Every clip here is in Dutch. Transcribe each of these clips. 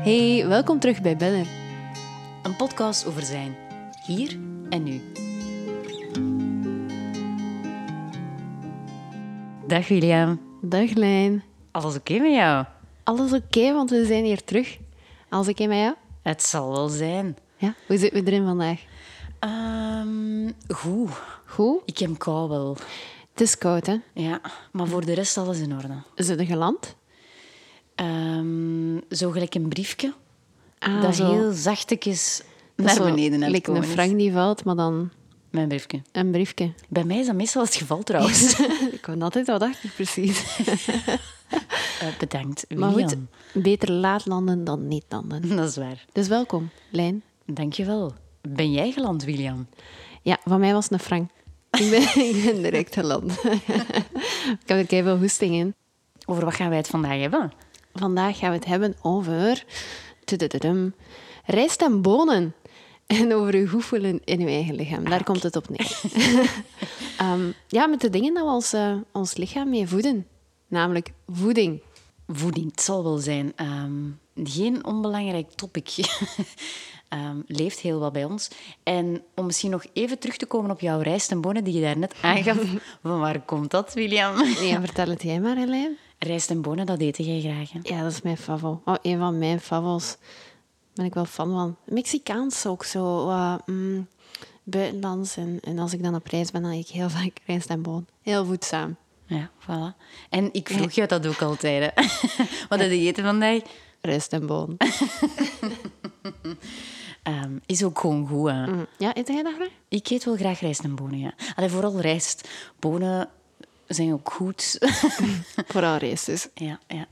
Hey, welkom terug bij Benner. Een podcast over zijn. Hier en nu. Dag William. Dag Lijn. Alles oké met jou? Alles oké, want we zijn hier terug. Alles oké met jou? Het zal wel zijn. Ja. Hoe zitten we erin vandaag? Ehm, goed. Goed? Ik heb kou wel. Het is koud, hè? Ja, maar voor de rest alles in orde. Is het geland? Ehm, zo gelijk een briefje. Ah, dat zo. heel zachtjes naar zo beneden aan Like een frank die valt, maar dan Mijn briefje. een briefje. Bij mij is dat meestal het geval trouwens. ik kon altijd wat achter, precies. Eh, bedankt, Maar William. goed, beter laat landen dan niet landen. Dat is waar. Dus welkom, Lijn. Dankjewel. Ben jij geland, William? Ja, van mij was het een frank. Ik ben, ik ben direct geland. ik heb er keihard hoesting in. Over wat gaan wij het vandaag hebben? Vandaag gaan we het hebben over... rijst en bonen. En over uw goed voelen in uw eigen lichaam. Daar komt het op neer. Ehm, ja, met de dingen dat we ons, eh, ons lichaam mee voeden. Namelijk voeding. Voeding, het zal wel zijn. Ehm, geen onbelangrijk topic. Ehm, leeft heel wat bij ons. En om misschien nog even terug te komen op jouw rijst en bonen die je daarnet aangaf. Van waar komt dat, William? Ja, vertel het jij maar, Helene. Rijst en bonen, dat eten jij graag. hè? Ja, dat is mijn favo. Oh, een van mijn favos. ben ik wel fan van. Mexicaans ook zo. mm, buitenlands. En, en als ik dan op reis ben, dan eet ik heel vaak rijst en boon. Heel voedzaam. Ja, voilà. En ik vroeg jou dat ook altijd. Hè. Wat heb je eten vandaag? Rijst en boon. Ehm, is ook gewoon goed. Hè. Mm. Ja, eet jij dat graag? Ik eet wel graag rijst en bonen, ja. Allee, vooral rijst. Bonen zijn ook goed. Vooral rijst dus. Ja, ja.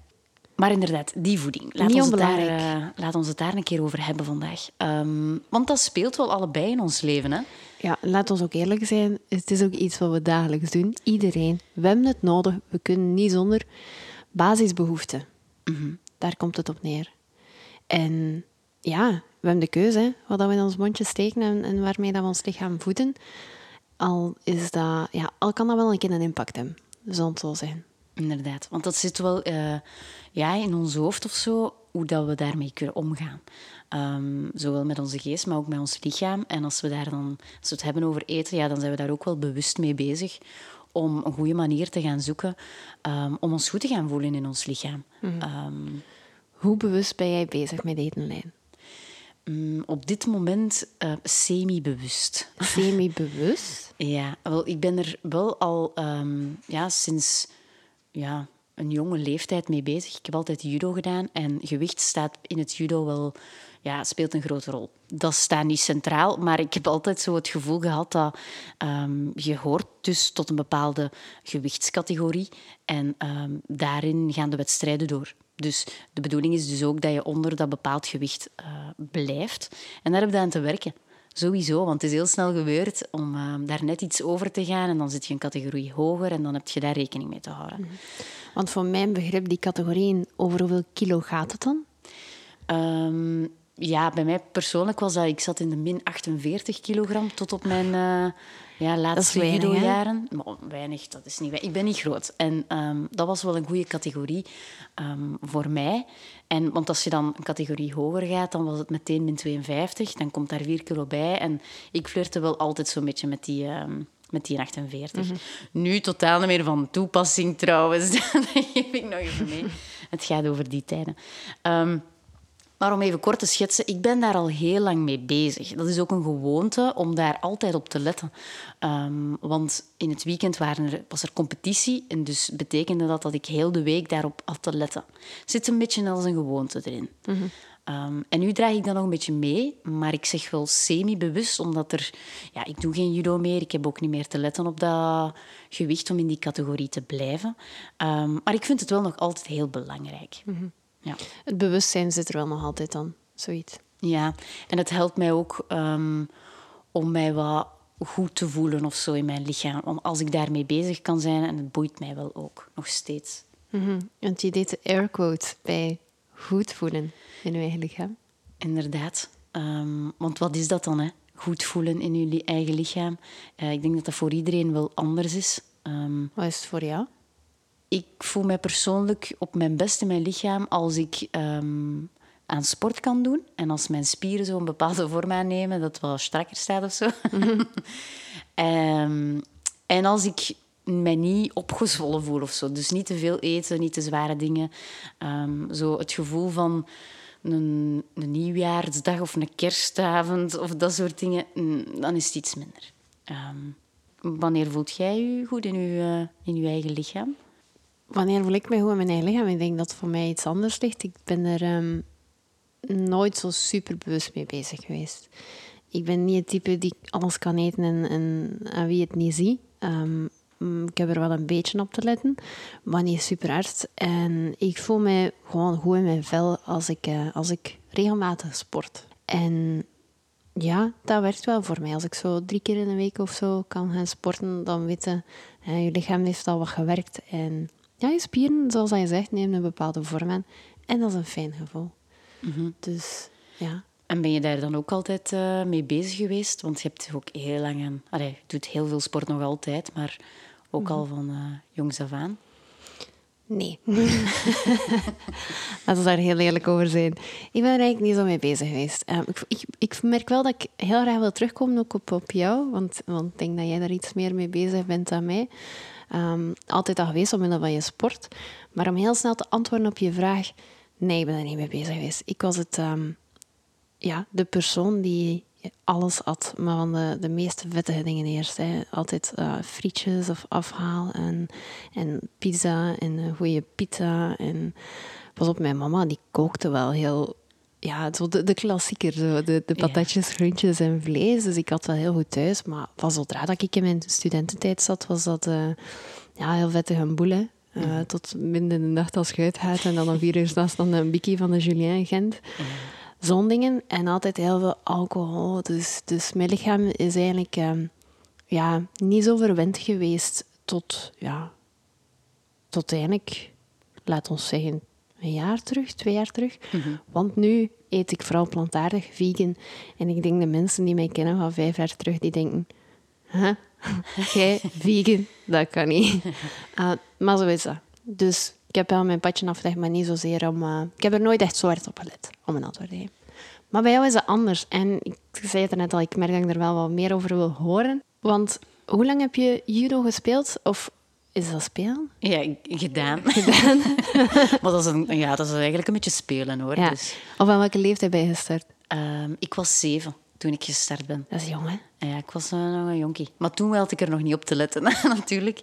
Maar inderdaad, die voeding. Laat, Niet ons het, daar, eh, laat ons het daar een keer over hebben vandaag. Ehm, want dat speelt wel allebei in ons leven. Hè? Ja, laat ons ook eerlijk zijn. Het is ook iets wat we dagelijks doen. Iedereen. We hebben het nodig. We kunnen niet zonder basisbehoeften. Daar komt het op neer. En ja, we hebben de keuze, hè, wat we in ons mondje steken en, en waarmee dat we ons lichaam voeden. Al, is dat, ja, al kan dat wel een keer een impact hebben. Zal het zo zijn. Inderdaad. Want dat zit wel eh, ja, in ons hoofd of zo, hoe dat we daarmee kunnen omgaan. Ehm, zowel met onze geest, maar ook met ons lichaam. En als we, daar dan, als we het hebben over eten, ja, dan zijn we daar ook wel bewust mee bezig om een goede manier te gaan zoeken ehm, om ons goed te gaan voelen in ons lichaam. Ehm, Hoe bewust ben jij bezig met etenlijn? Mm, op dit moment eh, semi-bewust. Semi-bewust? Ja, wel, ik ben er wel al ehm, ja, sinds ja, een jonge leeftijd mee bezig. Ik heb altijd judo gedaan en gewicht staat in het judo wel, ja, speelt een grote rol. Dat staat niet centraal, maar ik heb altijd zo het gevoel gehad dat ehm, je hoort dus tot een bepaalde gewichtscategorie en ehm, daarin gaan de wedstrijden door. Dus de bedoeling is dus ook dat je onder dat bepaald gewicht eh, blijft. En daar heb je aan te werken. Sowieso, want het is heel snel gebeurd om eh, daar net iets over te gaan en dan zit je een categorie hoger en dan heb je daar rekening mee te houden. Want voor mijn begrip, die categorieën, over hoeveel kilo gaat het dan? Ehm, ja, bij mij persoonlijk was dat... Ik zat in de min 48 kilogram tot op mijn eh, ja, laatste judo-jaren. Maar weinig, dat is niet weinig. Ik ben niet groot. En ehm, dat was wel een goede categorie ehm, voor mij. En, want als je dan een categorie hoger gaat, dan was het meteen min 52. Dan komt daar 4 kilo bij. En ik flirte wel altijd zo'n beetje met die... ehm, met die 48. Nu totaal niet meer van toepassing trouwens. dat geef ik nog even mee. Het gaat over die tijden. Maar om even kort te schetsen, ik ben daar al heel lang mee bezig. Dat is ook een gewoonte om daar altijd op te letten. Ehm, want in het weekend waren er, was er competitie en dus betekende dat dat ik heel de week daarop had te letten. Zit een beetje als een gewoonte erin. Ehm, en nu draag ik dat nog een beetje mee, maar ik zeg wel semi-bewust, omdat er... Ja, ik doe geen judo meer, ik heb ook niet meer te letten op dat gewicht om in die categorie te blijven. Ehm, maar ik vind het wel nog altijd heel belangrijk. Ja. Het bewustzijn zit er wel nog altijd aan, zoiets. Ja, en het helpt mij ook ehm, om mij wat goed te voelen of zo in mijn lichaam. Om, als ik daarmee bezig kan zijn, en het boeit mij wel ook, nog steeds. Mhm. Want je deed de air quote bij goed voelen in je eigen lichaam. Inderdaad. Ehm, want wat is dat dan, hè? Goed voelen in je li- eigen lichaam. Eh, ik denk dat dat voor iedereen wel anders is. Ehm, Wat is het voor jou? Ik voel mij persoonlijk op mijn best in mijn lichaam als ik ehm, aan sport kan doen. En als mijn spieren zo een bepaalde vorm aannemen, dat wel strakker staat of zo. Ehm, en als ik mij niet opgezwollen voel of zo. Dus niet te veel eten, niet te zware dingen. Ehm, zo het gevoel van een, een nieuwjaarsdag of een kerstavond of dat soort dingen, mm, dan is het iets minder. Wanneer voelt jij je goed in je, uh, in je eigen lichaam? Wanneer voel ik mij goed in mijn eigen lichaam? Ik denk dat voor mij iets anders ligt. Ik ben er um, nooit zo super bewust mee bezig geweest. Ik ben niet het type die alles kan eten en, en, wie het niet ziet. Um, ik heb er wel een beetje op te letten, maar niet super hard. En ik voel me gewoon goed in mijn vel als ik, uh, als ik regelmatig sport. En ja, dat werkt wel voor mij. Als ik zo drie keer in de week of zo kan gaan sporten, dan weten uh, je lichaam heeft al wat gewerkt. En ja, je spieren, zoals je zegt, nemen een bepaalde vorm aan. En dat is een fijn gevoel. Mm -hmm. Dus ja. En ben je daar dan ook altijd uh, mee bezig geweest? Want je hebt ook heel lang aan... Allee, je doet heel veel sport nog altijd, maar ook al van uh, jongs af aan. Nee. Laten we daar heel eerlijk over zijn. Ik ben er eigenlijk niet zo mee bezig geweest. Um, ik, ik, ik, merk wel dat ik heel graag wil terugkomen ook op, op jou, want, want ik denk dat jij daar iets meer mee bezig bent dan mij. Um, altijd al geweest omwille van je sport. Maar om heel snel te antwoorden op je vraag, nee, ik ben er niet mee bezig geweest. Ik was het, um, ja, de persoon die alles at, maar van de, de meest vettige dingen eerst. Hè. Altijd uh, frietjes of afhaal en, en pizza en een goede pizza. En pas op, mijn mama die kookte wel heel... Ja, zo de, de klassieker, zo, de, de patatjes, ja. groentjes en vlees. Dus ik had wel heel goed thuis. Maar van zodra dat ik in mijn studententijd zat, was dat uh, ja, heel vettig een boel. Hè. Uh, mm. Tot midden in de nacht als je en dan om vier uur s'nachts dan een bikkie van de Julien Gent. Mm zo'n dingen. En altijd heel veel alcohol. Dus, dus mijn lichaam is eigenlijk um, ja, niet zo verwend geweest tot, ja, tot eigenlijk, laat ons zeggen, een jaar terug, twee jaar terug. Mm -hmm. Want nu eet ik vooral plantaardig, vegan. En ik denk de mensen die mij kennen van vijf jaar terug, die denken... Huh? Jij, vegan? Dat kan niet. Uh, maar zo is dat. Dus ik heb wel mijn padje afgelegd, maar niet zozeer om... Uh, ik heb er nooit echt zo hard op gelet, om een antwoord te geven. Maar bij jou is dat anders. En ik zei het net al, ik merk dat ik er wel wat meer over wil horen. Want hoe lang heb je judo gespeeld? Of is dat spelen? Ja, gedaan. gedaan. maar dat is, een, ja, dat is eigenlijk een beetje spelen hoor. Ja. Dus. Of aan welke leeftijd ben je gestart? Um, ik was zeven toen ik gestart ben. Dat is jong, hè? Ja, ik was uh, nog een jonkie. Maar toen had ik er nog niet op te letten, natuurlijk.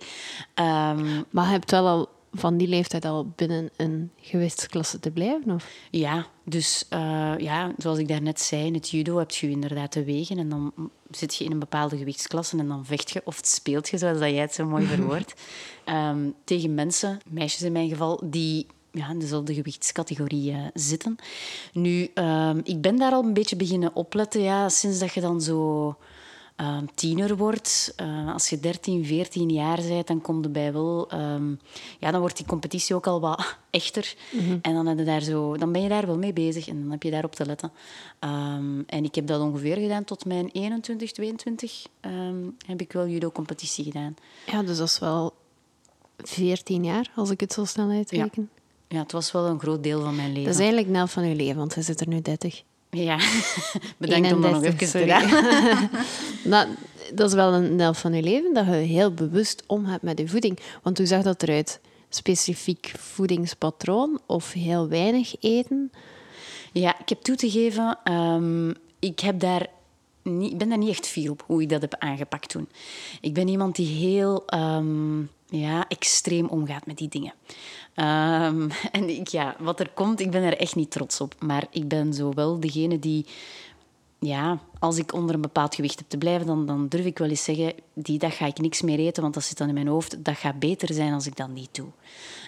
Um, maar je hebt wel al van die leeftijd al binnen een gewichtsklasse te blijven? Of? Ja, dus uh, ja, zoals ik daarnet zei, in het judo heb je inderdaad te wegen en dan zit je in een bepaalde gewichtsklasse en dan vecht je of speelt je, zoals dat jij het zo mooi verwoordt, um, tegen mensen, meisjes in mijn geval, die ja, in dezelfde gewichtscategorie uh, zitten. Nu, um, ik ben daar al een beetje beginnen opletten, ja, sinds dat je dan zo uh, tiener wordt. Uh, als je 13, 14 jaar bent, dan komt bij wel... Um, ja, dan wordt die competitie ook al wat echter. Mm -hmm. En dan, heb je daar zo, dan ben je daar wel mee bezig en dan heb je daarop te letten. Um, en ik heb dat ongeveer gedaan tot mijn 21, 22 um, heb ik wel judo-competitie gedaan. Ja, dus dat is wel 14 jaar, als ik het zo snel uitreken. Ja. ja, het was wel een groot deel van mijn leven. Dat is eigenlijk helft van je leven, want je zit er nu 30. Ja, bedankt om dat nog even te doen. dat, dat is wel een helft van je leven, dat je heel bewust om hebt met je voeding. Want hoe zag dat eruit? Specifiek voedingspatroon of heel weinig eten? Ja, ik heb toe te geven, um, ik heb daar niet, ik ben daar niet echt fier op hoe ik dat heb aangepakt toen. Ik ben iemand die heel um, ja, extreem omgaat met die dingen. Um, en ik, ja, wat er komt, ik ben er echt niet trots op. Maar ik ben zo wel degene die... Ja, als ik onder een bepaald gewicht heb te blijven, dan, dan durf ik wel eens zeggen, die dag ga ik niks meer eten, want dat zit dan in mijn hoofd. Dat gaat beter zijn als ik dat niet doe.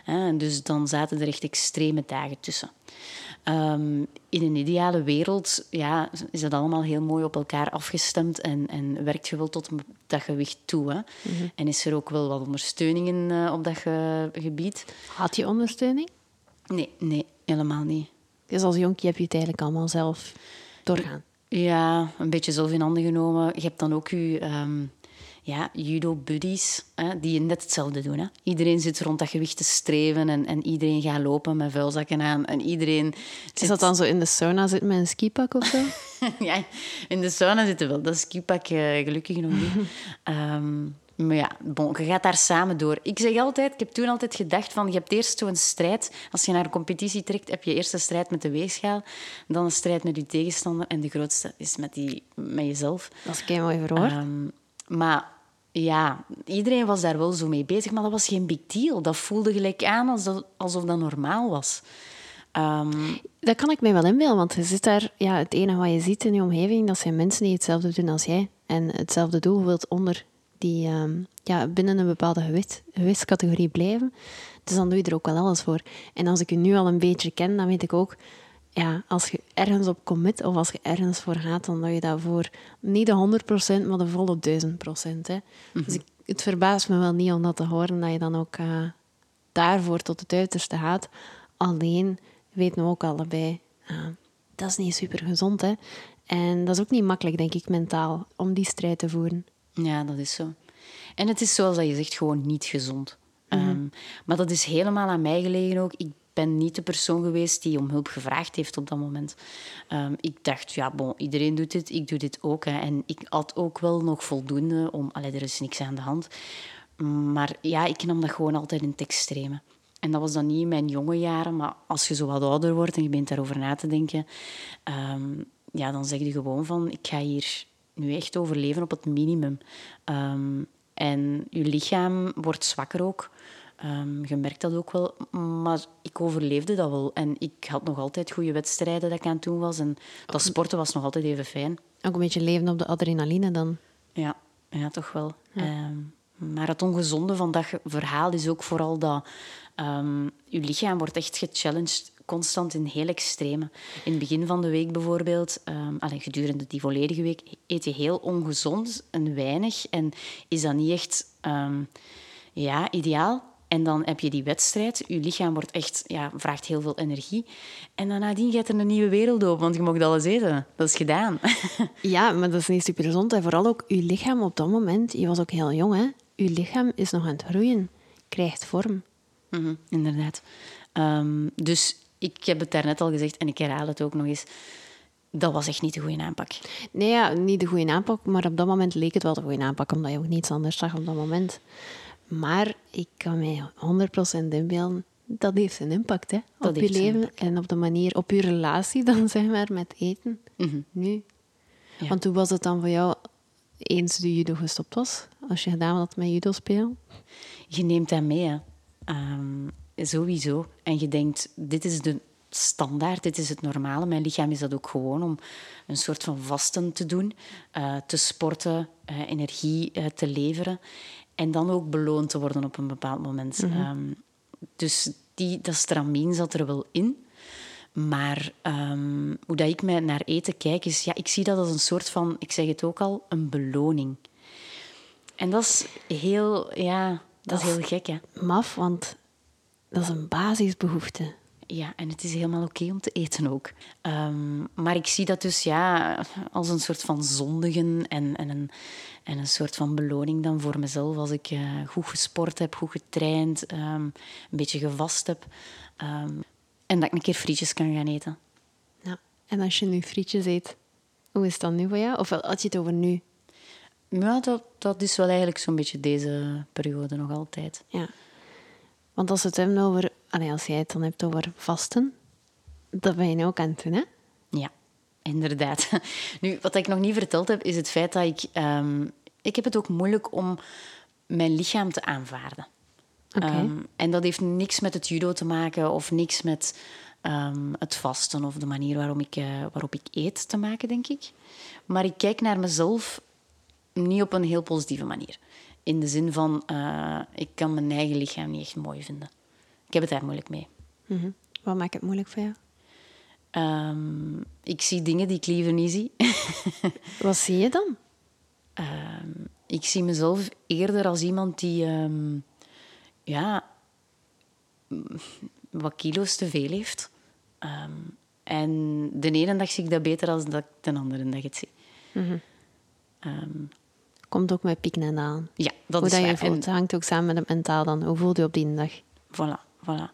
En dus dan zaten er echt extreme dagen tussen. Um, in een ideale wereld ja, is dat allemaal heel mooi op elkaar afgestemd en, en werkt je wel tot dat gewicht toe. Hè? Mm -hmm. En is er ook wel wat ondersteuning in, uh, op dat ge gebied. Had je ondersteuning? Nee, nee, helemaal niet. Dus als jonkie heb je het eigenlijk allemaal zelf doorgaan? Ja, een beetje zelf in handen genomen. Je hebt dan ook je... Um, ja, judo-buddies die net hetzelfde doen. Hè. Iedereen zit rond dat gewicht te streven en, en iedereen gaat lopen met vuilzakken aan. En iedereen Is dat dan zo in de sauna zit met een skipak of zo? ja, in de sauna zitten wel. Dat skipak uh, gelukkig nog niet. Ehm, maar ja, bon, je gaat daar samen door. Ik zeg altijd, ik heb toen altijd gedacht van, je hebt eerst zo'n strijd. Als je naar een competitie trekt, heb je eerst een strijd met de weegschaal, dan een strijd met je tegenstander en de grootste is met, die, met jezelf. Dat is kei mooi verwoord. Um, maar ja, iedereen was daar wel zo mee bezig, maar dat was geen big deal. Dat voelde gelijk aan alsof, alsof dat normaal was. Um, dat kan ik mij wel inbeelden, want je zit daar, ja, het enige wat je ziet in je omgeving, dat zijn mensen die hetzelfde doen als jij en hetzelfde doel wilt onder die um, ja, binnen een bepaalde gewicht, blijven. Dus dan doe je er ook wel alles voor. En als ik je nu al een beetje ken, dan weet ik ook, ja, als je ergens op commit of als je ergens voor gaat, dan doe je dat voor niet de 100%, maar de volle 1000%. Hè. Dus mhm. ik, het verbaast me wel niet om dat te horen, dat je dan ook uh, daarvoor tot het uiterste gaat. Alleen weten we ook allebei, uh, dat is niet super gezond. Hè. En dat is ook niet makkelijk, denk ik, mentaal, om die strijd te voeren. Ja, dat is zo. En het is zoals dat je zegt, gewoon niet gezond. Mhm. Ehm, maar dat is helemaal aan mij gelegen ook. Ik ben niet de persoon geweest die om hulp gevraagd heeft op dat moment. Ehm, ik dacht, ja, bon, iedereen doet dit, ik doe dit ook. Hè. En ik had ook wel nog voldoende om... Allee, er is niks aan de hand. Maar ja, ik nam dat gewoon altijd in het extreme. En dat was dan niet in mijn jonge jaren, maar als je zo wat ouder wordt en je bent daarover na te denken, um, ja, dan zeg je gewoon van, ik ga hier nu echt overleven op het minimum. Um, en je lichaam wordt zwakker ook. Um, je merkt dat ook wel. Maar ik overleefde dat wel. En ik had nog altijd goede wedstrijden dat ik aan het doen was. En dat sporten was nog altijd even fijn. Ook een beetje leven op de adrenaline dan? Ja, ja toch wel. Ehm, maar het ongezonde van dat verhaal is ook vooral dat um, je lichaam wordt echt gechallenged constant in heel extreme. In het begin van de week bijvoorbeeld, um, gedurende die volledige week, eet je heel ongezond en weinig. En is dat niet echt ja, ideaal. En dan heb je die wedstrijd. Je lichaam wordt echt, ja, vraagt heel veel energie. En dan nadien gaat er een nieuwe wereld open, want je mag alles eten. Dat is gedaan. ja, maar dat is niet super gezond. En vooral ook je lichaam op dat moment, je was ook heel jong, hè? Je lichaam is nog aan het groeien, krijgt vorm. Mhm, inderdaad. Ehm, dus ik heb het daarnet al gezegd en ik herhaal het ook nog eens. Dat was echt niet de goede aanpak. Nee, ja, niet de goede aanpak, maar op dat moment leek het wel de goede aanpak, omdat je ook niets anders zag op dat moment. Maar ik kan mij 100% inbeelden, dat heeft een impact hè, op je leven en op de manier, op je relatie dan zeg maar met eten. Mhm. Nu. Want hoe was het dan voor jou eens de judo gestopt was? Als je gedaan had met judo spelen? Je neemt dat mee, hè. Ehm, sowieso. En je denkt, dit is de standaard, dit is het normale. Mijn lichaam is dat ook gewoon om een soort van vasten te doen, uh, te sporten, uh, energie uh, te leveren. En dan ook beloond te worden op een bepaald moment. Mm -hmm. dus die, dat stramien zat er wel in. Maar um, hoe dat ik naar eten kijk, is... Ja, ik zie dat als een soort van... Ik zeg het ook al, een beloning. En dat is heel... Ja, dat, is heel gek, hè. Maf, want dat is een basisbehoefte. Ja, en het is helemaal oké om te eten ook. Um, maar ik zie dat dus ja, als een soort van zondigen en, en, een, en een soort van beloning dan voor mezelf als ik uh, goed gesport heb, goed getraind, um, een beetje gevast heb. Um, en dat ik een keer frietjes kan gaan eten. Ja, en als je nu frietjes eet, hoe is dat nu voor jou? Of had je het over nu? Ja, dat, dat is wel eigenlijk zo'n beetje deze periode nog altijd. Ja. Want als het hebben over als jij het dan hebt over vasten, dat ben je nu ook aan het doen, hè? Ja, inderdaad. Nu, wat ik nog niet verteld heb, is het feit dat ik... Um, ik heb het ook moeilijk om mijn lichaam te aanvaarden. Okay. Um, en dat heeft niks met het judo te maken of niks met um, het vasten of de manier waarop ik, uh, waarop ik eet te maken, denk ik. Maar ik kijk naar mezelf niet op een heel positieve manier. In de zin van, uh, ik kan mijn eigen lichaam niet echt mooi vinden. Ik heb het daar moeilijk mee. Mm Wat maakt het moeilijk voor jou? Um, ik zie dingen die ik liever niet zie. Wat zie je dan? Um, ik zie mezelf eerder als iemand die um, ja, wat kilo's te veel heeft. en de ene dag zie ik dat beter dan dat ik de andere dag het zie. Mm komt ook met pieken en dalen. Ja, dat Hoe is dat je waar. En- voelt, hangt ook samen met het mentaal dan. Hoe voel je op die dag? Voilà, voilà.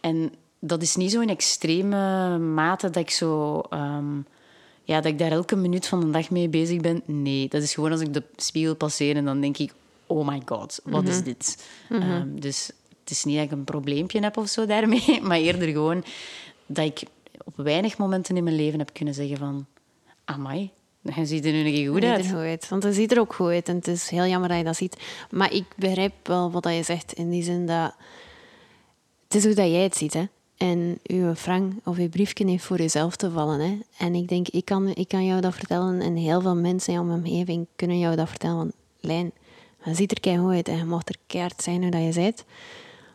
En dat is niet zo in extreme mate dat ik zo... ehm, ja, dat ik daar elke minuut van de dag mee bezig ben. Nee, dat is gewoon als ik de spiegel passeer en dan denk ik... Oh my god, wat is dit? Ehm, dus het is niet dat ik een probleempje heb of zo daarmee. Maar eerder gewoon dat ik op weinig momenten in mijn leven heb kunnen zeggen van... Amai, hij ziet er nu nog goed uit. ziet er goed uit. Want het ziet er ook goed uit. En het is heel jammer dat je dat ziet. Maar ik begrijp wel wat dat je zegt. In die zin dat... Het is hoe dat jij het ziet, hè. En uw frank of uw briefje heeft voor jezelf te vallen, hè. En ik denk, ik kan, ik kan jou dat vertellen. En heel veel mensen in jouw omgeving kunnen jou dat vertellen. Want, Lijn, je ziet er keihard uit. En je mag er keihard zijn hoe dat je bent.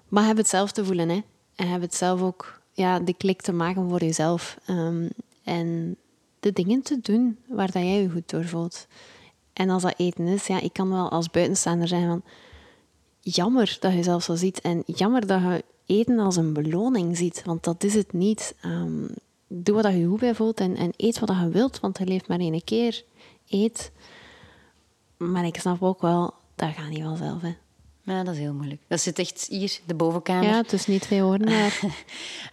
Maar heb het zelf te voelen, hè. En heb het zelf ook... Ja, de klik te maken voor jezelf. Ehm, en de dingen te doen waar dat jij je goed door voelt. En als dat eten is, ja, ik kan wel als buitenstaander zijn van... Jammer dat je zelf zo ziet. En jammer dat je eten als een beloning ziet. Want dat is het niet. Ehm, doe wat je goed bij voelt en, en eet wat je wilt. Want je leeft maar één keer. Eet. Maar ik snap ook wel, dat gaat niet vanzelf. Hè. Ja, dat is heel moeilijk. Dat zit echt hier, de bovenkamer. Ja, het is niet veel woorden, maar...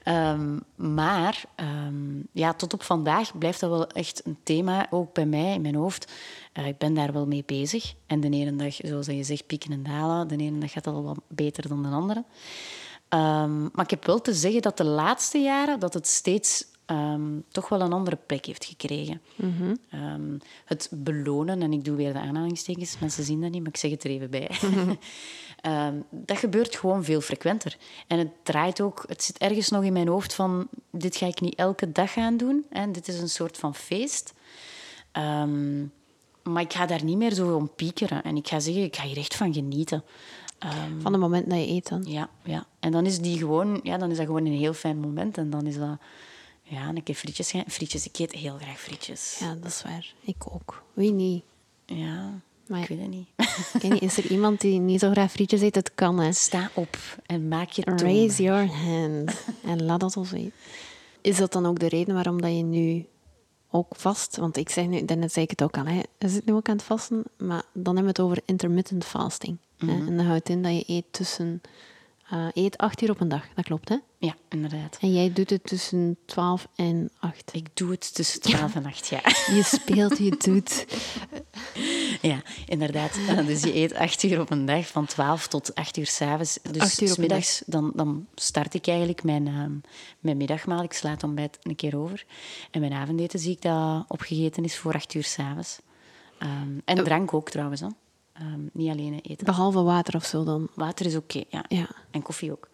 Ehm, maar ehm, ja, tot op vandaag blijft dat wel echt een thema, ook bij mij in mijn hoofd. Eh, ik ben daar wel mee bezig. En de ene dag, zoals je zegt, pieken en dalen. De ene dag gaat dat al wat beter dan de andere. Ehm, maar ik heb wel te zeggen dat de laatste jaren dat het steeds toch wel een andere plek heeft gekregen. Ehm, het belonen, en ik doe weer de aanhalingstekens, mensen zien dat niet, maar ik zeg het er even bij. Ehm, dat gebeurt gewoon veel frequenter. En het draait ook, het zit ergens nog in mijn hoofd van, dit ga ik niet elke dag gaan doen. Hè. Dit is een soort van feest. Ehm, maar ik ga daar niet meer zo om piekeren. En ik ga zeggen, ik ga hier echt van genieten. Ehm, Van het moment dat je eet dan. ja, ja. En dan is, die gewoon, ja, dan is dat gewoon een heel fijn moment. En dan is dat ja, een keer frietjes. Frietjes, ik eet heel graag frietjes. Ja, dat is waar. Ik ook. Wie niet? Ja, Maar- ik weet het niet. Weet niet, is er iemand die niet zo graag frietjes eet? Het kan, hè. Sta op en maak je toon. Raise your hand. En laat dat ons weten. Is dat dan ook de reden waarom dat je nu ook vast... Want ik zeg nu, daarnet zei ik het ook al, hè. je zit nu ook aan het vasten, maar dan hebben we het over intermittent fasting. hè. En dat houdt in dat je eet tussen... eh, eet acht uur op een dag, dat klopt, hè? Ja, inderdaad. En jij doet het tussen 12 en 8. Ik doe het tussen 12 en 8 jaar. Je speelt, je doet. Ja, inderdaad. Eh, Dus je eet acht uur op een dag, van 12 tot 8 uur s'avonds. Dus Acht uur op s middags, dan, dan start ik eigenlijk mijn, ehm, mijn middagmaal. Ik sla het ontbijt een keer over. En mijn avondeten zie ik dat opgegeten is voor 8 uur s'avonds. Um, en drank ook trouwens. Hè. Ehm, niet alleen eten. Behalve water of zo dan. Water is oké, ja. Ja. En koffie ook.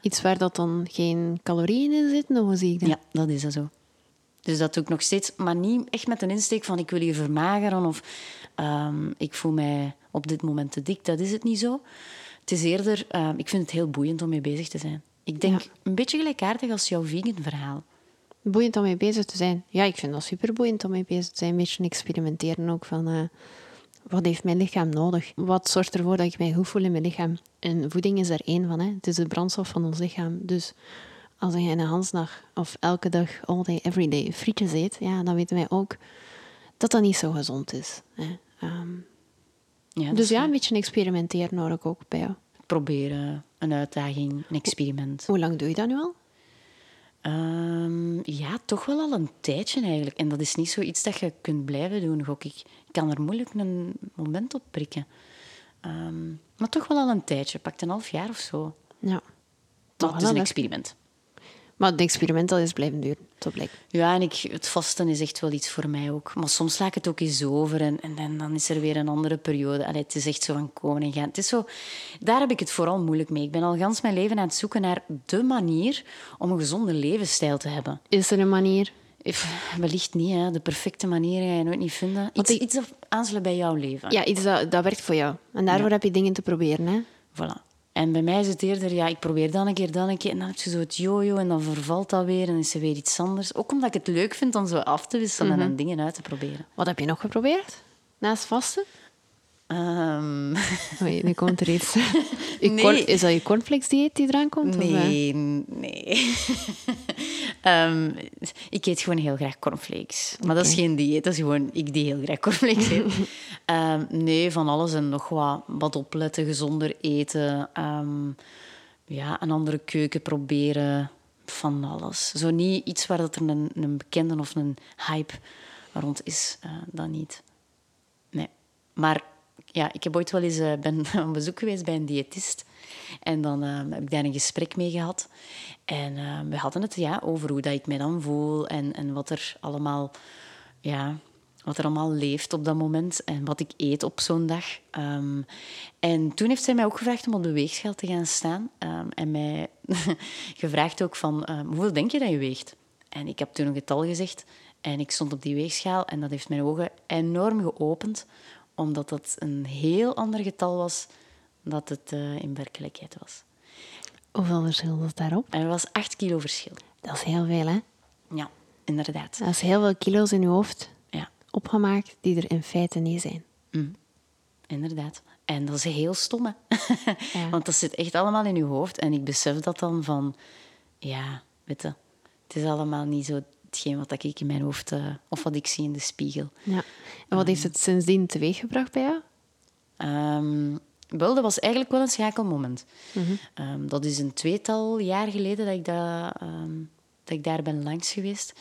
Iets waar dat dan geen calorieën in zitten, hoe zie ik dat? Ja, dat is dat zo. Dus dat doe ik nog steeds, maar niet echt met een insteek van ik wil je vermageren of ehm, ik voel mij op dit moment te dik. Dat is het niet zo. Het is eerder, ehm, ik vind het heel boeiend om mee bezig te zijn. Ik denk Ja. een beetje gelijkaardig als jouw vegan verhaal. Boeiend om mee bezig te zijn. Ja, ik vind dat super boeiend om mee bezig te zijn. Een beetje experimenteren ook van... eh, wat heeft mijn lichaam nodig? Wat zorgt ervoor dat ik mij goed voel in mijn lichaam? En voeding is daar één van. Hè. Het is de brandstof van ons lichaam. Dus als jij een Hansdag of elke dag, all day, every day, frietjes eet, ja, dan weten wij ook dat dat niet zo gezond is. Hè. Ehm, Ja, dus ja, een beetje experimenteren ik ook bij jou. Proberen, een uitdaging, een experiment. Hoe lang doe je dat nu al? Ehm, ja, toch wel al een tijdje eigenlijk. En dat is niet zoiets dat je kunt blijven doen, gok ik. Ik kan er moeilijk een moment op prikken. Ehm, maar toch wel al een tijdje. Pakt een half jaar of zo. Ja. Het is een experiment. Maar het experiment is blijven duren, zo blijkt. Ja, en ik, het vasten is echt wel iets voor mij ook. Maar soms sla ik het ook eens over en, en, dan- dan is er weer een andere periode. Allee, het is echt zo van komen en gaan. Het is zo, daar heb ik het vooral moeilijk mee. Ik ben al gans mijn leven aan het zoeken naar de manier om een gezonde levensstijl te hebben. Is er een manier? Wellicht niet, hè. de perfecte manier ga je nooit niet vinden. Iets, ik- iets dat aansluit bij jouw leven. Ja, iets dat, dat werkt voor jou. En daarvoor heb je dingen te proberen. Hè? Voilà. En bij mij is het eerder, ja, ik probeer dan een keer, dan een keer. En dan heb je zo het jojo en dan vervalt dat weer en is er weer iets anders. Ook omdat ik het leuk vind om zo af te wisselen en dingen uit te proberen. Wat heb je nog geprobeerd? Naast vasten? Ehm, Oei, nu komt er iets. Je Nee. corn- is dat je cornflakes dieet die eraan komt? of, eh? nee, nee. Ehm, ik eet gewoon heel graag cornflakes. Maar dat is geen dieet, dat is gewoon ik die heel graag cornflakes eet. Ehm, nee, van alles en nog wat. Wat opletten, gezonder eten. Ehm, ja, een andere keuken proberen. Van alles. Zo niet iets waar dat er een, een bekende of een hype rond is. Uh, dat niet. Nee. Maar ja, ik heb ooit wel eens uh, ben op bezoek geweest bij een diëtist. En dan uh, heb ik daar een gesprek mee gehad. En uh, we hadden het ja, over hoe dat ik mij dan voel en, en wat er allemaal... Ja, wat er allemaal leeft op dat moment en wat ik eet op zo'n dag. Um, en toen heeft zij mij ook gevraagd om op de weegschaal te gaan staan. En mij gevraagd ook van, hoeveel denk je dat je weegt? En ik heb toen een getal gezegd en ik stond op die weegschaal en dat heeft mijn ogen enorm geopend, omdat dat een heel ander getal was dat het uh, in werkelijkheid was. Hoeveel verschil was daarop? Er was 8 kilo verschil. Dat is heel veel, hè? Ja, inderdaad. Dat is heel veel kilo's in je hoofd ja. opgemaakt die er in feite niet zijn. Mm. Inderdaad. En dat is heel stom, hè? ja. Want dat zit echt allemaal in je hoofd. En ik besef dat dan van... Ja, weet je, het is allemaal niet zo hetgeen wat ik in mijn hoofd... Uh, of wat ik zie in de spiegel. Ja. En wat heeft het sindsdien teweeggebracht bij jou? Um, wel, dat was eigenlijk wel een schakelmoment. Mm -hmm. um, dat is een tweetal jaar geleden dat ik, dat, um, dat ik daar ben langs geweest.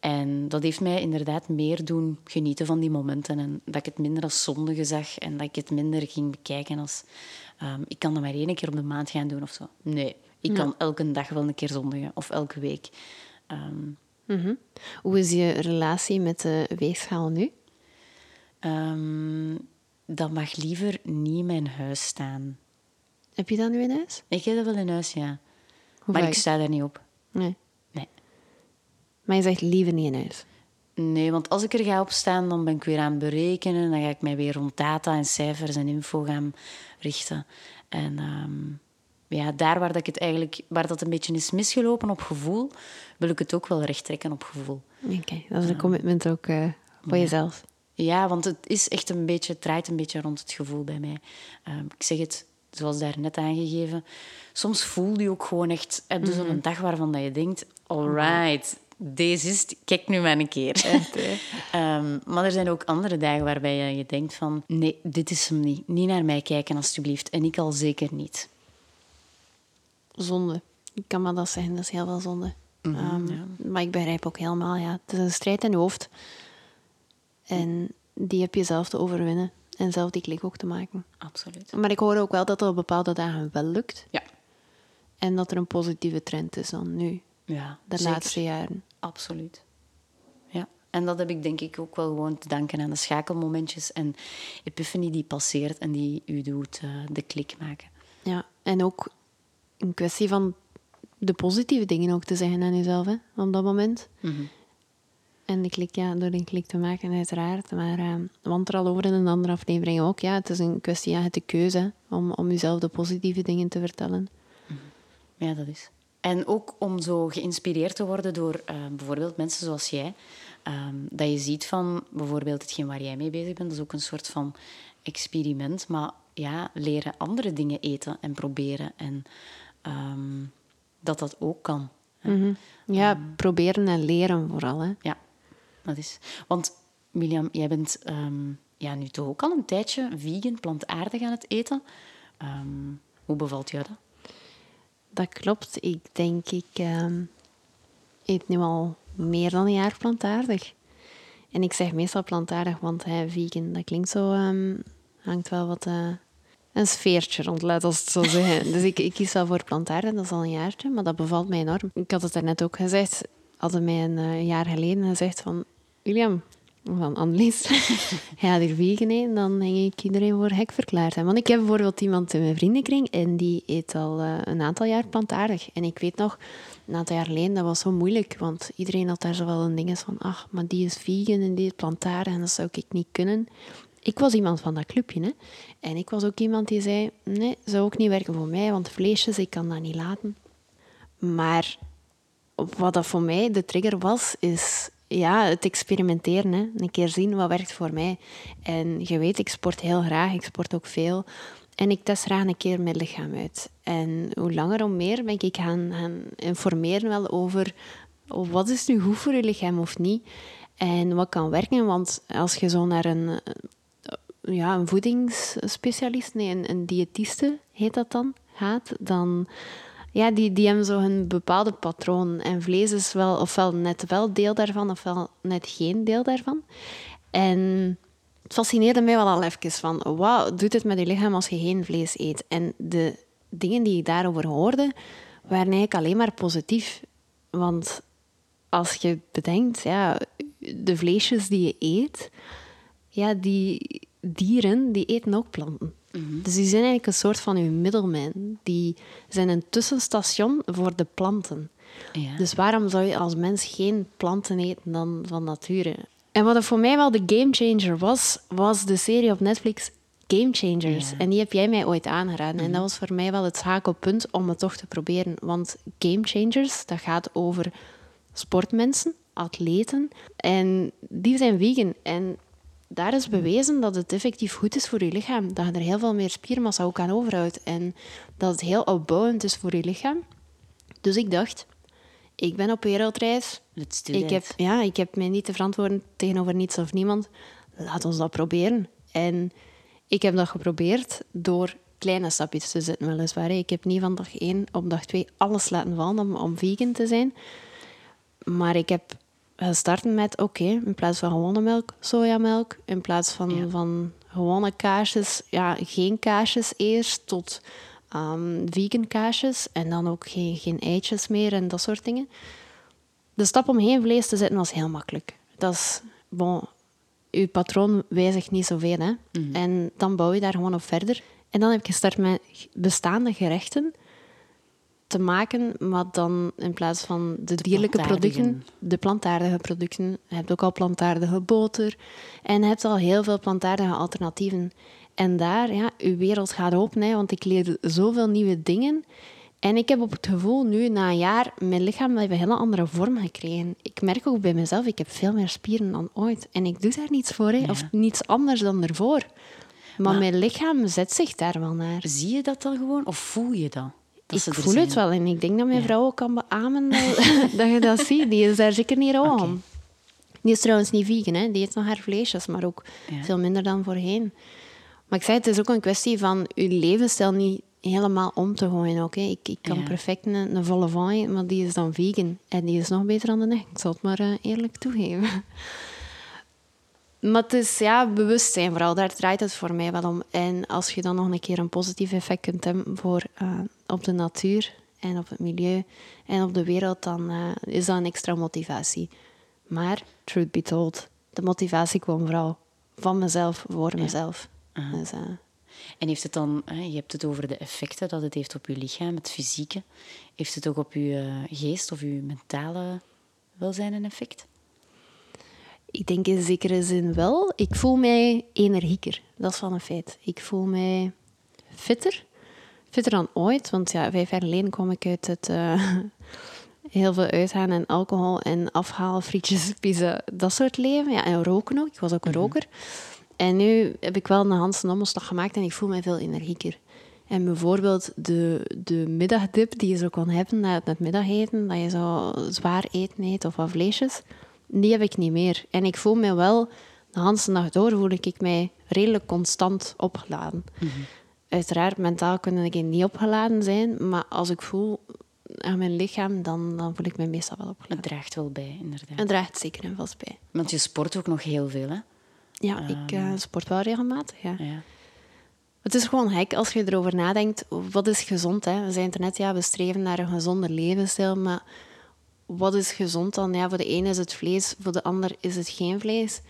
En dat heeft mij inderdaad meer doen genieten van die momenten. En dat ik het minder als zondige zag en dat ik het minder ging bekijken als... Um, ik kan dat maar één keer op de maand gaan doen of zo. Nee, ik kan elke dag wel een keer zondigen of elke week. Mm -hmm. Hoe is je relatie met de weegschaal nu? dat mag liever niet in mijn huis staan. Heb je dat nu in huis? Ik heb dat wel in huis, ja. Hoe maar ik sta daar niet op. Nee. Nee. Maar je zegt liever niet in huis? Nee, want als ik er ga op staan, dan ben ik weer aan het berekenen. Dan ga ik mij weer rond data en cijfers en info gaan richten. En um, ja, daar waar, dat ik het eigenlijk, waar dat een beetje is misgelopen op gevoel, wil ik het ook wel recht trekken op gevoel. Oké, okay, dat is een commitment ook uh, voor ja. jezelf. Ja, want het is echt een beetje, het draait een beetje rond het gevoel bij mij. Um, ik zeg het, zoals daar net aangegeven. Soms voel je ook gewoon echt, heb je mm -hmm. zo'n dag waarvan dat je denkt, alright, deze is het, kijk nu maar een keer. Echt, um, maar er zijn ook andere dagen waarbij je denkt van, nee, dit is hem niet. Niet naar mij kijken, alstublieft. En ik al zeker niet. Zonde. Ik kan maar dat zeggen, dat is heel veel zonde. Mm -hmm, um, ja. Maar ik begrijp ook helemaal, ja, het is een strijd in je hoofd. En die heb je zelf te overwinnen en zelf die klik ook te maken. Absoluut. Maar ik hoor ook wel dat er op bepaalde dagen wel lukt. Ja. En dat er een positieve trend is dan nu. Ja, de zeker. laatste jaren. Absoluut. Ja. En dat heb ik denk ik ook wel gewoon te danken aan de schakelmomentjes en epiphany die passeert en die u doet uh, de klik maken. Ja, en ook een kwestie van de positieve dingen ook te zeggen aan jezelf hè, op dat moment. Mm -hmm. En de klik, ja, door een klik te maken, uiteraard. Maar, uh, want er al over in een andere aflevering ook, ja, het is een kwestie, ja, het de keuze om, om jezelf de positieve dingen te vertellen. Ja, dat is. En ook om zo geïnspireerd te worden door uh, bijvoorbeeld mensen zoals jij. Um, dat je ziet van bijvoorbeeld hetgeen waar jij mee bezig bent, dat is ook een soort van experiment. Maar ja, leren andere dingen eten en proberen. En um, dat dat ook kan. Mm -hmm. Ja, um, proberen en leren vooral. Hè. Ja, dat is. Want William, jij bent um, ja, nu toch ook al een tijdje vegan, plantaardig aan het eten. Um, hoe bevalt jou dat? Dat klopt. Ik denk, ik um, eet nu al meer dan een jaar plantaardig. En ik zeg meestal plantaardig, want hè, vegan, dat klinkt zo... hangt wel wat... Uh, een sfeertje rond, laat ons het zo zeggen. dus ik, ik kies wel voor plantaardig, dat is al een jaartje, maar dat bevalt mij enorm. Ik had het daarnet ook gezegd, hadden mij een uh, jaar geleden gezegd van... William, van Annelies, ga je er vegan dan ging ik iedereen voor hek verklaard. Want ik heb bijvoorbeeld iemand in mijn vriendenkring en die eet al uh, een aantal jaar plantaardig. En ik weet nog, een aantal jaar geleden, dat was zo moeilijk, want iedereen had daar zo wel een ding van, ach, maar die is vegan en die is plantaardig en dat zou ik niet kunnen. Ik was iemand van dat clubje, hè. En ik was ook iemand die zei, nee, zou ook niet werken voor mij, want vleesjes, ik kan dat niet laten. Maar wat dat voor mij de trigger was, is ja, het experimenteren. Hè. Een keer zien wat werkt voor mij. En je weet, ik sport heel graag, ik sport ook veel. En ik test graag een keer mijn lichaam uit. En hoe langer hoe meer ben ik gaan, gaan informeren wel over wat is nu goed voor je lichaam of niet? En wat kan werken? Want als je zo naar een, ja, een voedingsspecialist, nee, een, diëtiste heet dat dan, gaat, dan ja, die, die hebben zo een bepaalde patroon. En vlees is wel ofwel net wel deel daarvan, ofwel net geen deel daarvan. En het fascineerde mij wel al even van, wat doet het met je lichaam als je geen vlees eet? En de dingen die ik daarover hoorde, waren eigenlijk alleen maar positief. Want als je bedenkt, ja, de vleesjes die je eet, ja, die dieren die eten ook planten. Mhm. Dus die zijn eigenlijk een soort van uw middelman. Die zijn een tussenstation voor de planten. Ja. Dus waarom zou je als mens geen planten eten dan van nature? En wat voor mij wel de gamechanger was, was de serie op Netflix Game Changers. En die heb jij mij ooit aangeraden. En mhm. dat was voor mij wel het schakelpunt om het toch te proberen. Want Game Changers, dat gaat over sportmensen, atleten. En die zijn vegan. En daar is bewezen dat het effectief goed is voor je lichaam. Dat je er heel veel meer spiermassa ook aan overhoudt. En dat het heel opbouwend is voor je lichaam. Dus ik dacht, ik ben op wereldreis. Ik heb, ja, ik heb mij niet te verantwoorden tegenover niets of niemand. Laat ons dat proberen. En ik heb dat geprobeerd door kleine stapjes te zetten, weliswaar. Ik heb niet van dag één op dag twee alles laten vallen om, om vegan te zijn. Maar ik heb gestart met, oké, in plaats van gewone melk, sojamelk. In plaats van, van gewone kaasjes, ja, geen kaasjes eerst, tot um, vegan kaasjes. En dan ook geen, geen eitjes meer en dat soort dingen. De stap om geen vlees te zetten was heel makkelijk. Dat is, bon, je patroon wijzigt niet zoveel. Hè? Mhm. En dan bouw je daar gewoon op verder. En dan heb ik gestart met bestaande gerechten te maken, maar dan in plaats van de dierlijke producten, de plantaardige producten. Je hebt ook al plantaardige boter en je hebt al heel veel plantaardige alternatieven. En daar, ja, je wereld gaat open, hè, want ik leer zoveel nieuwe dingen. En ik heb op het gevoel nu, na een jaar, mijn lichaam heeft een hele andere vorm gekregen. Ik merk ook bij mezelf, ik heb veel meer spieren dan ooit. En ik doe daar niets voor, hè, of niets anders dan ervoor. Maar, maar, mijn lichaam zet zich daar wel naar. Zie je dat dan gewoon, of voel je dat? Ik voel het wel en ik denk dat mijn vrouw ook kan beamen dat, dat, je dat ziet. Die is daar zeker niet rauw om. Die is trouwens niet vegan, hè. die eet nog haar vleesjes, maar ook veel minder dan voorheen. Maar ik zei, het is ook een kwestie van je levensstijl niet helemaal om te gooien. Ook, Ik, ik kan perfect een, een volle van, maar die is dan vegan. En die is nog beter dan de nek. Ik zal het maar uh, eerlijk toegeven. Maar het is ja, bewustzijn vooral, daar draait het voor mij wel om. En als je dan nog een keer een positief effect kunt hebben voor, uh, op de natuur en op het milieu en op de wereld, dan uh, is dat een extra motivatie. Maar, truth be told, de motivatie kwam vooral van mezelf, voor mezelf. Uh dus, uh, en heeft het dan, je hebt het over de effecten dat het heeft op je lichaam, het fysieke. Heeft het ook op je geest of je mentale welzijn een effect? Ik denk in zekere zin wel. Ik voel mij energieker. Dat is van een feit. Ik voel mij fitter. Fitter dan ooit. Want ja, vijf jaar geleden kwam ik uit het... Uh, heel veel uitgaan en alcohol en afhalen, frietjes, pizza, dat soort leven. Ja, en roken ook. Ik was ook een mhm. roker. En nu heb ik wel een Hansen omslag gemaakt en ik voel mij veel energieker. En bijvoorbeeld de, de middagdip die je zo kan hebben na het middageten, dat je zo zwaar eten eet of wat vleesjes, die heb ik niet meer. En ik voel me wel, de hele dag door voel ik mij redelijk constant opgeladen. Mhm. Uiteraard, mentaal kunnen ik niet opgeladen zijn, maar als ik voel aan mijn lichaam, dan, dan voel ik me meestal wel opgeladen. Het draagt wel bij, inderdaad. Het draagt zeker en vast bij. Want je sport ook nog heel veel, hè? Ja, ik uh, sport wel regelmatig, ja. ja. Het is gewoon gek als je erover nadenkt. Wat is gezond? Hè? We zijn er net, ja, we streven naar een gezonde levensstijl, maar wat is gezond dan? Ja, voor de ene is het vlees, voor de ander is het geen vlees.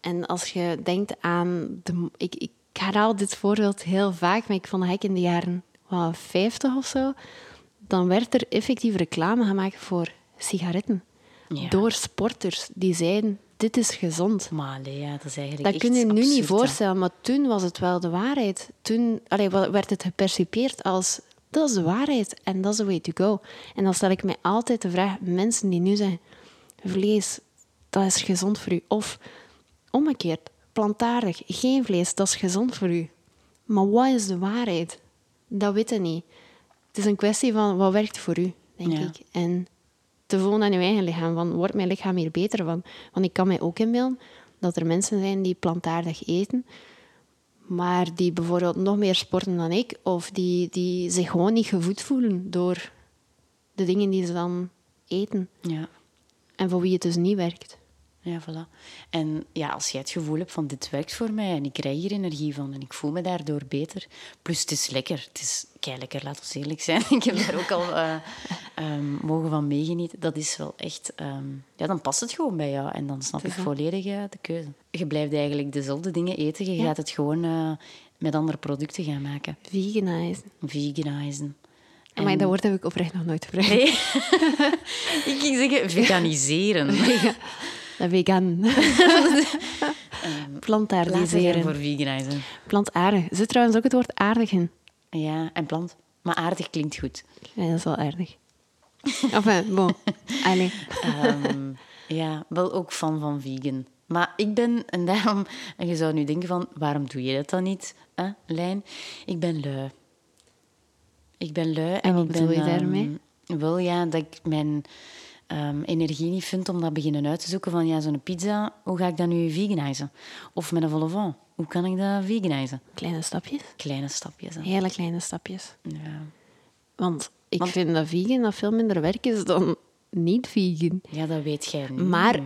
En als je denkt aan... De, ik, ik herhaal dit voorbeeld heel vaak, maar ik vond dat in de jaren well, 50 of zo, dan werd er effectief reclame gemaakt voor sigaretten. Door sporters die zeiden, dit is gezond. Maar ja, dat is eigenlijk Dat kun je nu niet voorstellen, maar toen was het wel de waarheid. Toen allee, werd het gepercipieerd als dat is de waarheid en dat is the way to go. En dan stel ik mij altijd de vraag, mensen die nu zeggen, vlees, dat is gezond voor u. Of omgekeerd, plantaardig, geen vlees, dat is gezond voor u. Maar wat is de waarheid? Dat weten niet. Het is een kwestie van wat werkt voor u, denk ik. En te voelen aan je eigen lichaam. Van, wordt mijn lichaam hier beter van? Want ik kan mij ook inbeelden dat er mensen zijn die plantaardig eten, maar die bijvoorbeeld nog meer sporten dan ik, of die, die zich gewoon niet gevoed voelen door de dingen die ze dan eten. Ja. En voor wie het dus niet werkt. Ja, voilà. En ja, als jij het gevoel hebt van dit werkt voor mij en ik krijg hier energie van en ik voel me daardoor beter. Plus het is lekker. Het is kei lekker, laat ons eerlijk zijn. ik heb daar ook al uh, um, mogen van meegenieten. Dat is wel echt... Um, ja, dan past het gewoon bij jou en dan snap ik volledig uh, de keuze. Je blijft eigenlijk dezelfde dingen eten. Je ja. gaat het gewoon uh, met andere producten gaan maken. Veganizen. Veganizen. En... Maar dat woord heb ik oprecht nog nooit gebruikt. Nee. ik ging zeggen veganiseren. Vegan. Plantaardiseren. voor veganizen. Plantaardig. Zit trouwens ook het woord aardig in? Ja, en plant. Maar aardig klinkt goed. Ja, dat is wel aardig. Enfin, bon. Allee. Um, ja, wel ook fan van vegan. Maar ik ben, en daarom, en je zou nu denken van, waarom doe je dat dan niet, hè, Lijn? Ik ben lui. Ik ben lui. En, en wat ik bedoel ben, je daarmee? Um, wel, ja, dat ik mijn um, energie niet vind om dat beginnen uit te zoeken van, ja, zo'n pizza, hoe ga ik dat nu veganizen? Of met een van, hoe kan ik dat veganizen? Kleine stapjes? Kleine stapjes. Hè. Hele kleine stapjes. Ja. Want ik Want- vind dat vegan dat veel minder werk is dan niet vegan. Ja, dat weet jij niet. Maar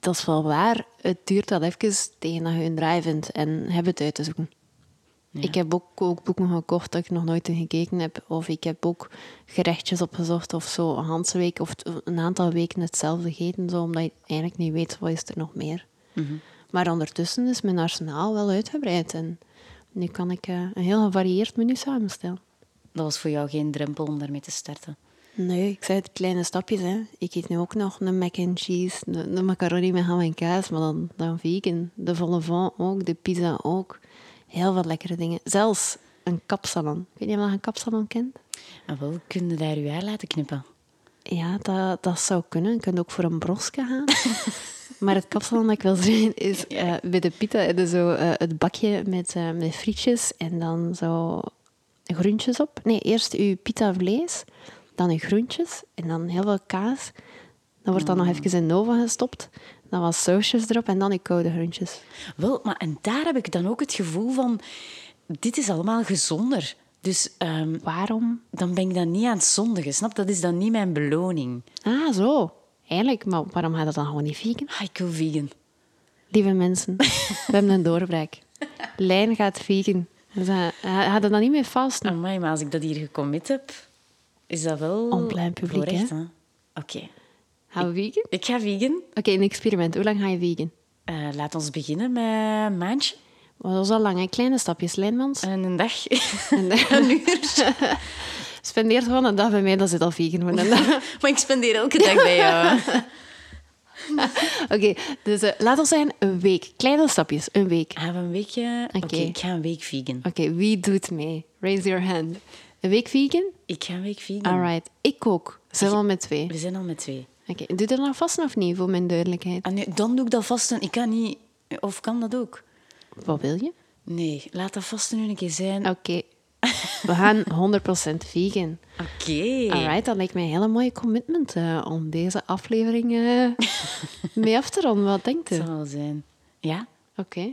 dat is wel waar. Het duurt wel even tegen dat je een draai vindt en heb het uit te zoeken. Ik heb ook kookboeken gekocht dat ik nog nooit in gekeken heb. Of ik heb ook gerechtjes opgezocht of zo. Een hele week of een aantal weken hetzelfde gegeten. Zo, omdat je eigenlijk niet weet wat is er nog meer. Maar ondertussen is mijn arsenaal wel uitgebreid. En nu kan ik eh, een heel gevarieerd menu samenstellen. Dat was voor jou geen drempel om daarmee te starten. Nee, ik zei het kleine stapjes. Hè. Ik eet nu ook nog een mac and cheese, een, macaroni met ham en kaas, maar dan, dan vegan. De volle van ook, de pizza ook. Heel veel lekkere dingen. Zelfs een kapsalon. Ik weet niet of je een kapsalon kent. En wel, kun je daar je haar laten knippen? Ja, dat, dat zou kunnen. Je kunt ook voor een broske gaan. maar het kapsalon dat ik wil zeggen is eh, bij de pita je zo eh, het bakje met, eh, met frietjes en dan zo groentjes op. Nee, eerst uw pita vlees, dan uw groentjes en dan heel veel kaas. Dan wordt dat nog even in de oven gestopt. Dan wat sausjes erop en dan uw koude groentjes. Wel, maar en daar heb ik dan ook het gevoel van... Dit is allemaal gezonder. Dus ehm, Waarom? dan ben ik dan niet aan het zondigen. Snap? Dat is dan niet mijn beloning. Ah, zo. Eigenlijk, maar waarom gaat dat dan gewoon niet vegan? Ah, ik wil vegan. Lieve mensen, we hebben een doorbraak. Lijn gaat vegan. Dus gaat er dan niet mee vast. Amai, maar als ik dat hier gecommit heb, is dat wel... En plein publiek, hè? Oké. Gaan we vegan? Ik ga vegan. Oké, een experiment. Hoe lang ga je vegan? Eh, laat ons beginnen met een maandje. Maar dat is al lang, hè? Kleine stapjes, Lijnmans. En een dag. een uur. Spendeer gewoon een dag bij mij, dan zit al vegan. een dag. maar ik spendeer elke dag bij jou. Oké, dus eh, laat ons zeggen een week. Kleine stapjes, een week. Gaan we een weekje... Oké, ik ga een week vegan. Oké, wie doet mee? Raise your hand. Een week vegan? Ik ga een week vegan. Alright. Ik ook. Zijn we al met twee. We zijn al met twee. Oké, doe dat nog vast of niet, voor mijn duidelijkheid? Nu, dan doe ik dat vasten. Ik kan niet... Of kan dat ook? Wat wil je? Nee, laat dat vasten nu een keer zijn. Oké. We gaan 100% vegan. Oké. Alright, dat lijkt mij een hele mooie commitment eh, om deze aflevering eh, mee af te ronden. Wat denkt u? Het zal wel zijn. Ja? Oké.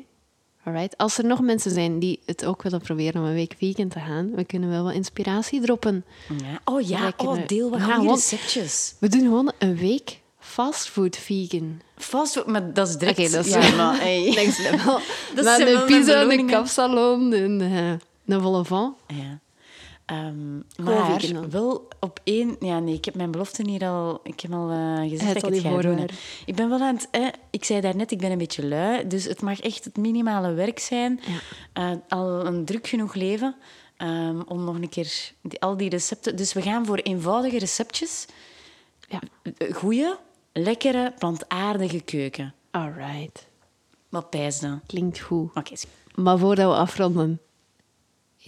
Alright. Als er nog mensen zijn die het ook willen proberen om een week vegan te gaan, we kunnen wel wat inspiratie droppen. ja. Oh ja, oh, deel wat want- receptjes. We doen gewoon een week fastfood vegan. Fastfood, maar dat is direct... Oké, dat is ja, maar, hey. next level. Dat Maar zijn wel een pizza, een kapsalon, een, eh, een volle van. Ja. Ehm, maar dan. wel op één... Ja, nee, ik heb mijn belofte hier al... Ik heb al eh, gezegd Het dat ik het ga doen. Ik ben wel aan het... eh, ik zei daarnet, ik ben een beetje lui. Dus het mag echt het minimale werk zijn. Eh, al een druk genoeg leven. ehm, om nog een keer die- al die recepten... Dus we gaan voor eenvoudige receptjes. Ja. Goeie, lekkere, plantaardige keuken. Alright. Wat pijs dan? Klinkt goed. Oké, Maar voordat we afronden.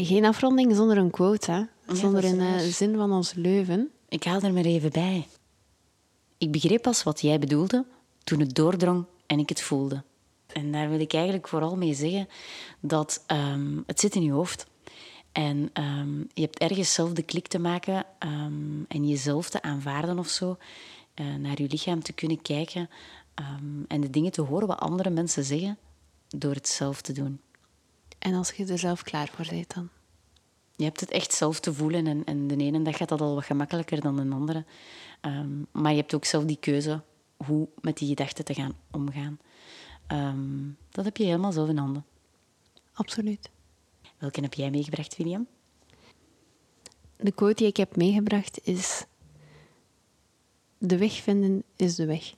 Geen afronding zonder een quote, hè? Zonder een eh, waar. zin van ons leuven. Ik haal er maar even bij. Ik begreep pas wat jij bedoelde toen het doordrong en ik het voelde. En daar wil ik eigenlijk vooral mee zeggen dat ehm, het zit in je hoofd. En ehm, je hebt ergens zelf de klik te maken um, en jezelf te aanvaarden of zo. Uh, naar je lichaam te kunnen kijken en de dingen te horen wat andere mensen zeggen door het zelf te doen. En als je er zelf klaar voor bent dan? Je hebt het echt zelf te voelen en, en de ene dag gaat dat al wat gemakkelijker dan de andere. Um, maar je hebt ook zelf die keuze hoe met die gedachten te gaan omgaan. Um, dat heb je helemaal zelf in handen. Absoluut. Welke heb jij meegebracht, William? De quote die ik heb meegebracht is: De weg vinden is de weg.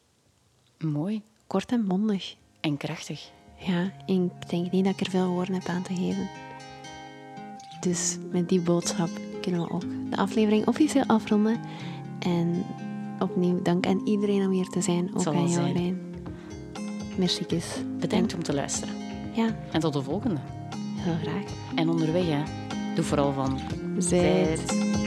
Mooi. Kort en mondig. En krachtig. Ja, ik denk niet dat ik er veel woorden heb aan te geven. Dus met die boodschap kunnen we ook de aflevering officieel afronden. En opnieuw dank aan iedereen om hier te zijn. Ook aan jou, Rijn. Merci. Bedankt om te luisteren. Ja. En tot de volgende. Heel graag. En onderweg, hè, doe vooral van... Zet.